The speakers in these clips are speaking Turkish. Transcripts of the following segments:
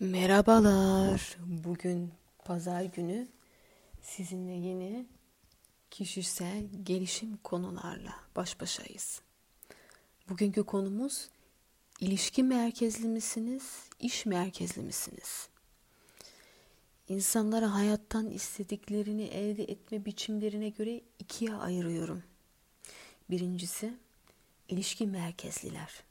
Merhabalar. Bugün pazar günü sizinle yine kişisel gelişim konularla baş başayız. Bugünkü konumuz ilişki merkezli misiniz, iş merkezli misiniz? İnsanları hayattan istediklerini elde etme biçimlerine göre ikiye ayırıyorum. Birincisi ilişki merkezliler.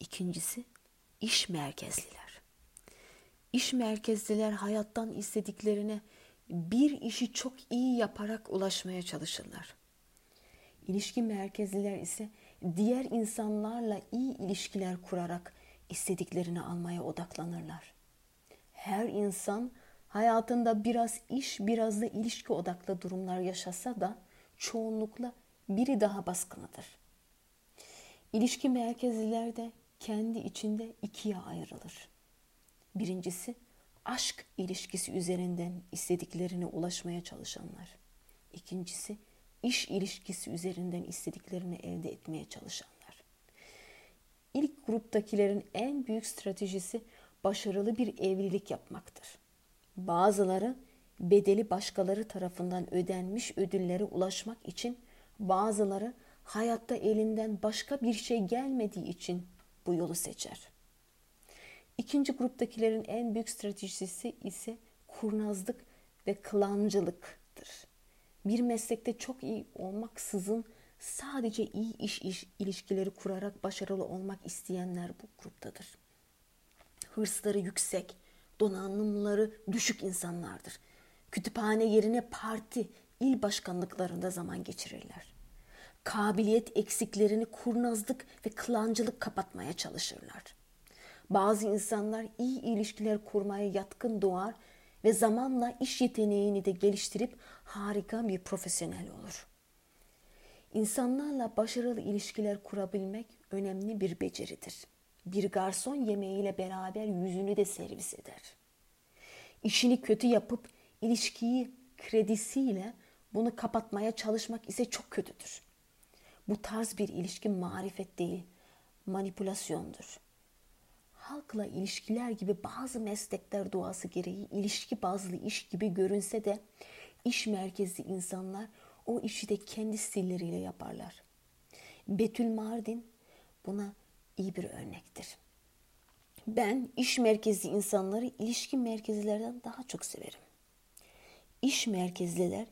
İkincisi iş merkezliler. İş merkezliler hayattan istediklerine bir işi çok iyi yaparak ulaşmaya çalışırlar. İlişki merkezliler ise diğer insanlarla iyi ilişkiler kurarak istediklerini almaya odaklanırlar. Her insan hayatında biraz iş, biraz da ilişki odaklı durumlar yaşasa da çoğunlukla biri daha baskınıdır. İlişki merkezliler de kendi içinde ikiye ayrılır. Birincisi aşk ilişkisi üzerinden istediklerine ulaşmaya çalışanlar. İkincisi iş ilişkisi üzerinden istediklerini elde etmeye çalışanlar. İlk gruptakilerin en büyük stratejisi başarılı bir evlilik yapmaktır. Bazıları bedeli başkaları tarafından ödenmiş ödüllere ulaşmak için, bazıları hayatta elinden başka bir şey gelmediği için bu yolu seçer. İkinci gruptakilerin en büyük stratejisi ise kurnazlık ve klancılıktır. Bir meslekte çok iyi olmaksızın sadece iyi iş, iş ilişkileri kurarak başarılı olmak isteyenler bu gruptadır. Hırsları yüksek, donanımları düşük insanlardır. Kütüphane yerine parti, il başkanlıklarında zaman geçirirler. Kabiliyet eksiklerini kurnazlık ve klancılık kapatmaya çalışırlar.'' Bazı insanlar iyi ilişkiler kurmaya yatkın doğar ve zamanla iş yeteneğini de geliştirip harika bir profesyonel olur. İnsanlarla başarılı ilişkiler kurabilmek önemli bir beceridir. Bir garson yemeğiyle beraber yüzünü de servis eder. İşini kötü yapıp ilişkiyi kredisiyle bunu kapatmaya çalışmak ise çok kötüdür. Bu tarz bir ilişki marifet değil, manipülasyondur halkla ilişkiler gibi bazı meslekler doğası gereği ilişki bazlı iş gibi görünse de iş merkezli insanlar o işi de kendi stilleriyle yaparlar. Betül Mardin buna iyi bir örnektir. Ben iş merkezli insanları ilişki merkezlilerden daha çok severim. İş merkezliler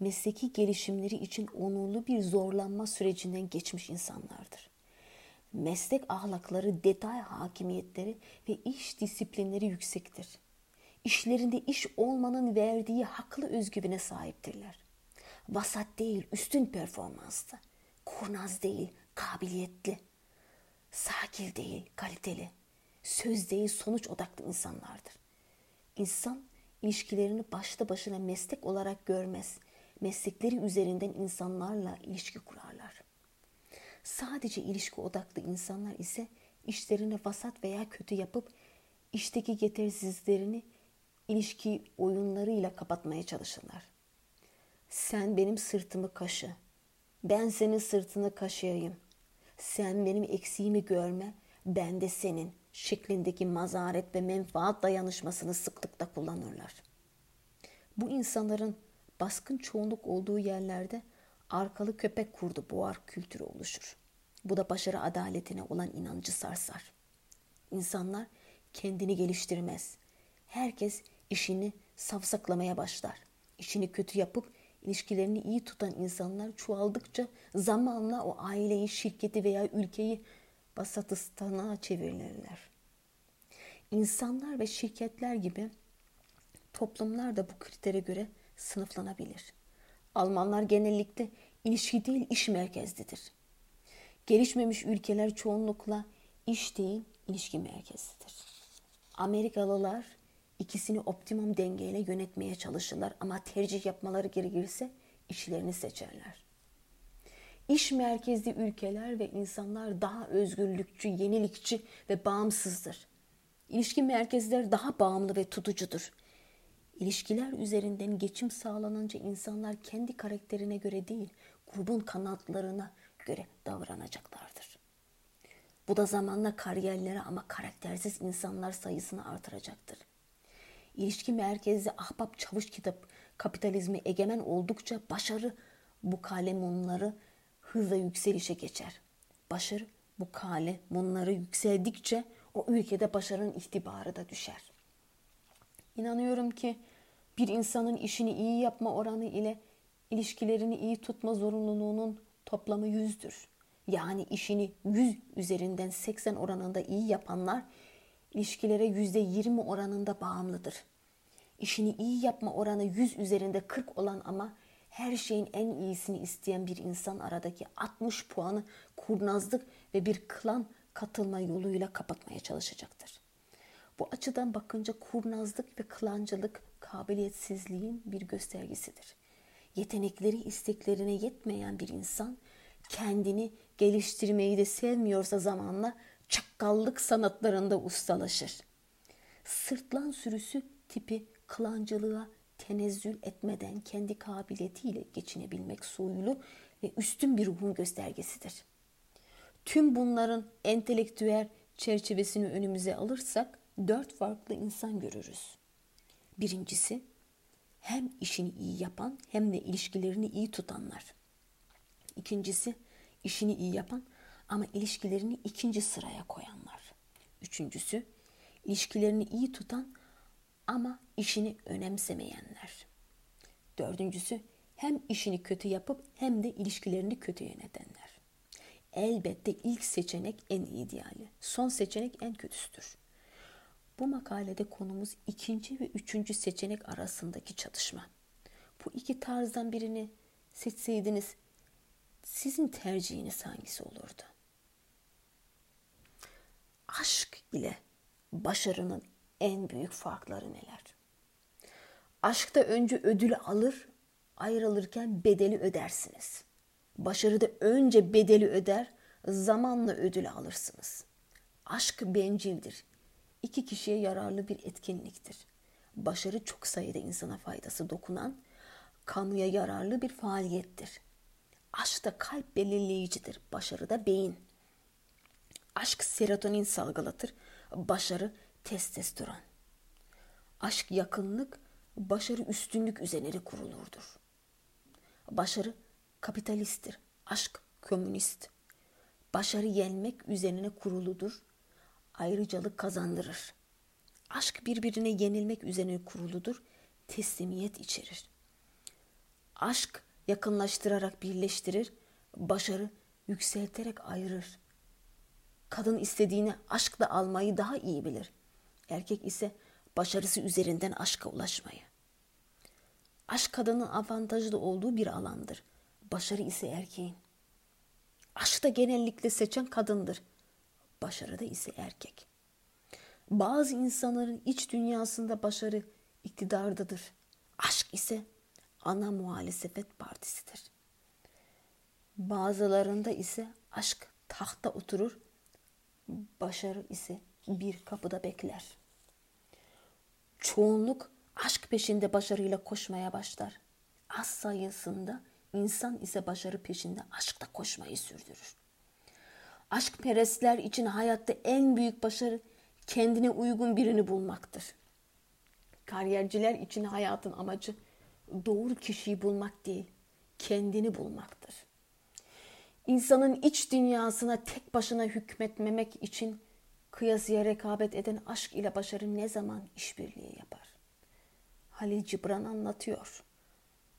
mesleki gelişimleri için onurlu bir zorlanma sürecinden geçmiş insanlardır meslek ahlakları, detay hakimiyetleri ve iş disiplinleri yüksektir. İşlerinde iş olmanın verdiği haklı özgüvene sahiptirler. Vasat değil, üstün performanslı. Kurnaz değil, kabiliyetli. Sakil değil, kaliteli. Söz değil, sonuç odaklı insanlardır. İnsan ilişkilerini başta başına meslek olarak görmez. Meslekleri üzerinden insanlarla ilişki kurarlar. Sadece ilişki odaklı insanlar ise işlerini vasat veya kötü yapıp işteki yetersizlerini ilişki oyunlarıyla kapatmaya çalışırlar. Sen benim sırtımı kaşı. Ben senin sırtını kaşıyayım. Sen benim eksiğimi görme, ben de senin şeklindeki mazaret ve menfaat dayanışmasını sıklıkla kullanırlar. Bu insanların baskın çoğunluk olduğu yerlerde arkalı köpek kurdu boğar kültürü oluşur. Bu da başarı adaletine olan inancı sarsar. İnsanlar kendini geliştirmez. Herkes işini safsaklamaya başlar. İşini kötü yapıp ilişkilerini iyi tutan insanlar çoğaldıkça zamanla o aileyi, şirketi veya ülkeyi basatistana çevirirler. İnsanlar ve şirketler gibi toplumlar da bu kritere göre sınıflanabilir. Almanlar genellikle ilişki değil iş merkezlidir. Gelişmemiş ülkeler çoğunlukla iş değil ilişki merkezidir. Amerikalılar ikisini optimum dengeyle yönetmeye çalışırlar ama tercih yapmaları gerekirse işlerini seçerler. İş merkezli ülkeler ve insanlar daha özgürlükçü, yenilikçi ve bağımsızdır. İlişki merkezler daha bağımlı ve tutucudur. İlişkiler üzerinden geçim sağlanınca insanlar kendi karakterine göre değil, grubun kanatlarına göre davranacaklardır. Bu da zamanla kariyerlere ama karaktersiz insanlar sayısını artıracaktır. İlişki merkezli ahbap çavuş kitap kapitalizmi egemen oldukça başarı bu kalemunları hızla yükselişe geçer. Başarı bu kalemunları yükseldikçe o ülkede başarının itibarı da düşer. İnanıyorum ki bir insanın işini iyi yapma oranı ile ilişkilerini iyi tutma zorunluluğunun toplamı yüzdür. Yani işini 100 üzerinden 80 oranında iyi yapanlar ilişkilere %20 oranında bağımlıdır. İşini iyi yapma oranı 100 üzerinde 40 olan ama her şeyin en iyisini isteyen bir insan aradaki 60 puanı kurnazlık ve bir klan katılma yoluyla kapatmaya çalışacaktır. Bu açıdan bakınca kurnazlık ve klancılık kabiliyetsizliğin bir göstergesidir. Yetenekleri isteklerine yetmeyen bir insan kendini geliştirmeyi de sevmiyorsa zamanla çakkallık sanatlarında ustalaşır. Sırtlan sürüsü tipi klancılığa tenezzül etmeden kendi kabiliyetiyle geçinebilmek soylu ve üstün bir ruhun göstergesidir. Tüm bunların entelektüel çerçevesini önümüze alırsak dört farklı insan görürüz. Birincisi hem işini iyi yapan hem de ilişkilerini iyi tutanlar. İkincisi işini iyi yapan ama ilişkilerini ikinci sıraya koyanlar. Üçüncüsü ilişkilerini iyi tutan ama işini önemsemeyenler. Dördüncüsü hem işini kötü yapıp hem de ilişkilerini kötü yönetenler. Elbette ilk seçenek en ideali, son seçenek en kötüsüdür. Bu makalede konumuz ikinci ve üçüncü seçenek arasındaki çatışma. Bu iki tarzdan birini seçseydiniz sizin tercihiniz hangisi olurdu? Aşk ile başarının en büyük farkları neler? Aşkta önce ödülü alır, ayrılırken bedeli ödersiniz. Başarıda önce bedeli öder, zamanla ödülü alırsınız. Aşk bencildir. İki kişiye yararlı bir etkinliktir. Başarı çok sayıda insana faydası dokunan, kamuya yararlı bir faaliyettir. Aşk da kalp belirleyicidir, başarı da beyin. Aşk serotonin salgılatır, başarı testosteron. Aşk yakınlık, başarı üstünlük üzerine kurulurdur. Başarı kapitalisttir, aşk komünist. Başarı yenmek üzerine kuruludur, ayrıcalık kazandırır. Aşk birbirine yenilmek üzerine kuruludur, teslimiyet içerir. Aşk yakınlaştırarak birleştirir, başarı yükselterek ayırır. Kadın istediğini aşkla almayı daha iyi bilir. Erkek ise başarısı üzerinden aşka ulaşmayı. Aşk kadının avantajlı olduğu bir alandır. Başarı ise erkeğin. Aşkta genellikle seçen kadındır. Başarıda ise erkek. Bazı insanların iç dünyasında başarı iktidardadır. Aşk ise ana muhalefet partisidir. Bazılarında ise aşk tahta oturur, başarı ise bir kapıda bekler. Çoğunluk aşk peşinde başarıyla koşmaya başlar. Az sayısında insan ise başarı peşinde aşkta koşmayı sürdürür. Aşk perestler için hayatta en büyük başarı kendine uygun birini bulmaktır. Kariyerciler için hayatın amacı doğru kişiyi bulmak değil, kendini bulmaktır. İnsanın iç dünyasına tek başına hükmetmemek için kıyasıya rekabet eden aşk ile başarı ne zaman işbirliği yapar? Halil Cibran anlatıyor.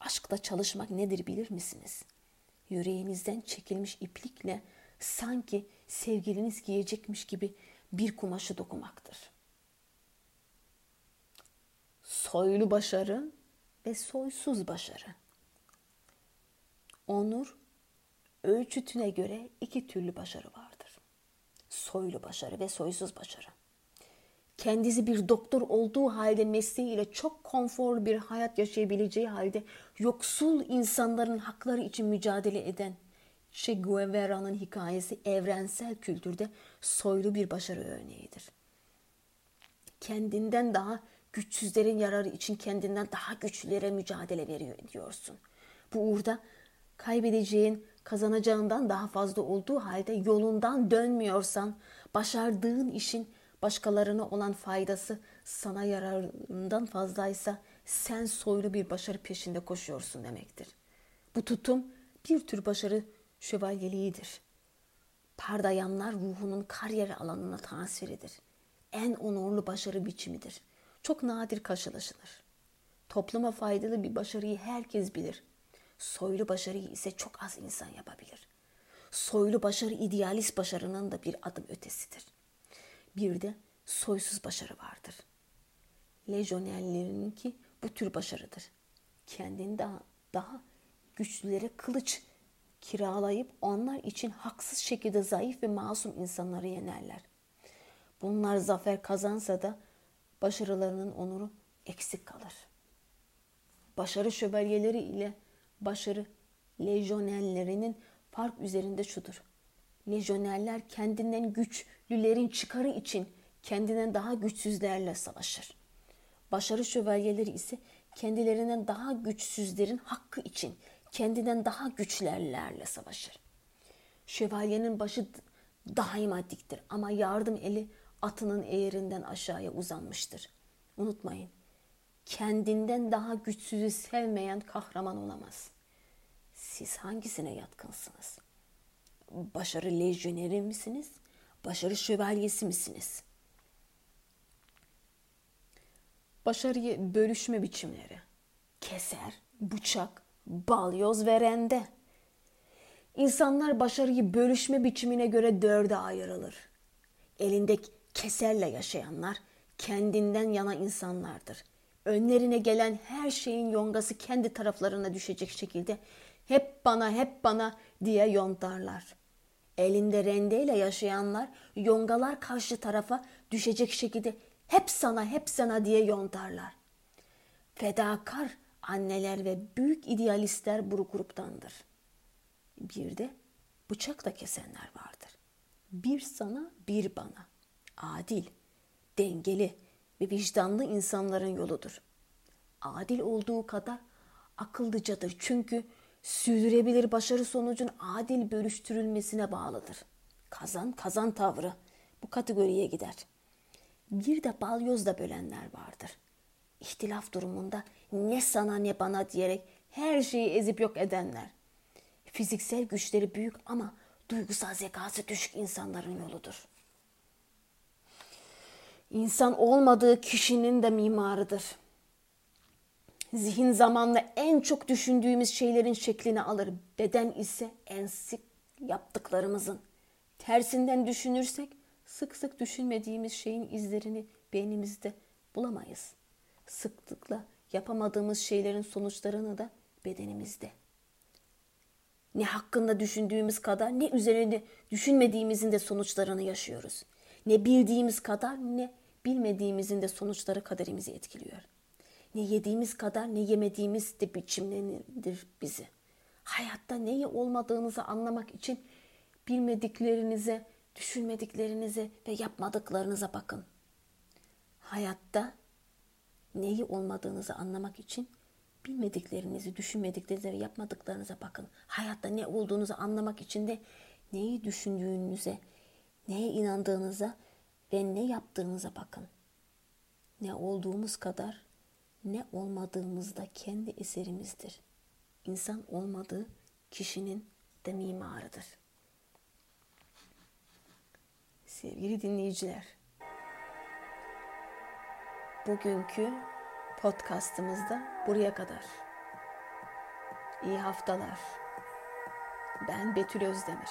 Aşkta çalışmak nedir bilir misiniz? Yüreğinizden çekilmiş iplikle sanki sevgiliniz giyecekmiş gibi bir kumaşı dokumaktır. Soylu başarı ve soysuz başarı. Onur ölçütüne göre iki türlü başarı vardır. Soylu başarı ve soysuz başarı. Kendisi bir doktor olduğu halde mesleğiyle çok konforlu bir hayat yaşayabileceği halde yoksul insanların hakları için mücadele eden Che Guevara'nın hikayesi evrensel kültürde soylu bir başarı örneğidir. Kendinden daha güçsüzlerin yararı için kendinden daha güçlülere mücadele veriyor ediyorsun. Bu uğurda kaybedeceğin kazanacağından daha fazla olduğu halde yolundan dönmüyorsan, başardığın işin başkalarına olan faydası sana yararından fazlaysa sen soylu bir başarı peşinde koşuyorsun demektir. Bu tutum bir tür başarı şövalyeliğidir. Pardayanlar ruhunun kariyer alanına transferidir. En onurlu başarı biçimidir. Çok nadir karşılaşılır. Topluma faydalı bir başarıyı herkes bilir. Soylu başarıyı ise çok az insan yapabilir. Soylu başarı idealist başarının da bir adım ötesidir. Bir de soysuz başarı vardır. Lejyonerlerinki bu tür başarıdır. Kendini daha, daha güçlülere kılıç kiralayıp onlar için haksız şekilde zayıf ve masum insanları yenerler. Bunlar zafer kazansa da başarılarının onuru eksik kalır. Başarı şövalyeleri ile başarı lejyonerlerinin fark üzerinde şudur. Lejyonerler kendinden güçlülerin çıkarı için kendinden daha güçsüzlerle savaşır. Başarı şövalyeleri ise kendilerinden daha güçsüzlerin hakkı için kendinden daha güçlerlerle savaşır. Şövalyenin başı daima diktir ama yardım eli atının eğerinden aşağıya uzanmıştır. Unutmayın, kendinden daha güçsüzü sevmeyen kahraman olamaz. Siz hangisine yatkınsınız? Başarı lejyoneri misiniz? Başarı şövalyesi misiniz? Başarıyı bölüşme biçimleri. Keser, bıçak, balyoz ve rende. İnsanlar başarıyı bölüşme biçimine göre dörde ayrılır. Elinde keserle yaşayanlar kendinden yana insanlardır. Önlerine gelen her şeyin yongası kendi taraflarına düşecek şekilde hep bana hep bana diye yontarlar. Elinde rendeyle yaşayanlar yongalar karşı tarafa düşecek şekilde hep sana hep sana diye yontarlar. Fedakar anneler ve büyük idealistler bu gruptandır. Bir de bıçakla kesenler vardır. Bir sana bir bana. Adil, dengeli ve vicdanlı insanların yoludur. Adil olduğu kadar akıllıcadır çünkü sürdürebilir başarı sonucun adil bölüştürülmesine bağlıdır. Kazan kazan tavrı bu kategoriye gider. Bir de balyozla bölenler vardır. İhtilaf durumunda ne sana ne bana diyerek her şeyi ezip yok edenler. Fiziksel güçleri büyük ama duygusal zekası düşük insanların yoludur. İnsan olmadığı kişinin de mimarıdır. Zihin zamanla en çok düşündüğümüz şeylerin şeklini alır. Beden ise en sık yaptıklarımızın. Tersinden düşünürsek sık sık düşünmediğimiz şeyin izlerini beynimizde bulamayız. Sıklıkla yapamadığımız şeylerin sonuçlarını da bedenimizde. Ne hakkında düşündüğümüz kadar ne üzerinde düşünmediğimizin de sonuçlarını yaşıyoruz. Ne bildiğimiz kadar ne bilmediğimizin de sonuçları kaderimizi etkiliyor. Ne yediğimiz kadar ne yemediğimiz de biçimlenir bizi. Hayatta neyi olmadığınızı anlamak için bilmediklerinize, düşünmediklerinize ve yapmadıklarınıza bakın. Hayatta neyi olmadığınızı anlamak için bilmediklerinizi, düşünmediklerinize ve yapmadıklarınıza bakın. Hayatta ne olduğunuzu anlamak için de neyi düşündüğünüze, neye inandığınıza ve ne yaptığınıza bakın. Ne olduğumuz kadar ne olmadığımız da kendi eserimizdir. İnsan olmadığı kişinin de mimarıdır. Sevgili dinleyiciler, bugünkü podcastımızda buraya kadar. İyi haftalar. Ben Betül Özdemir.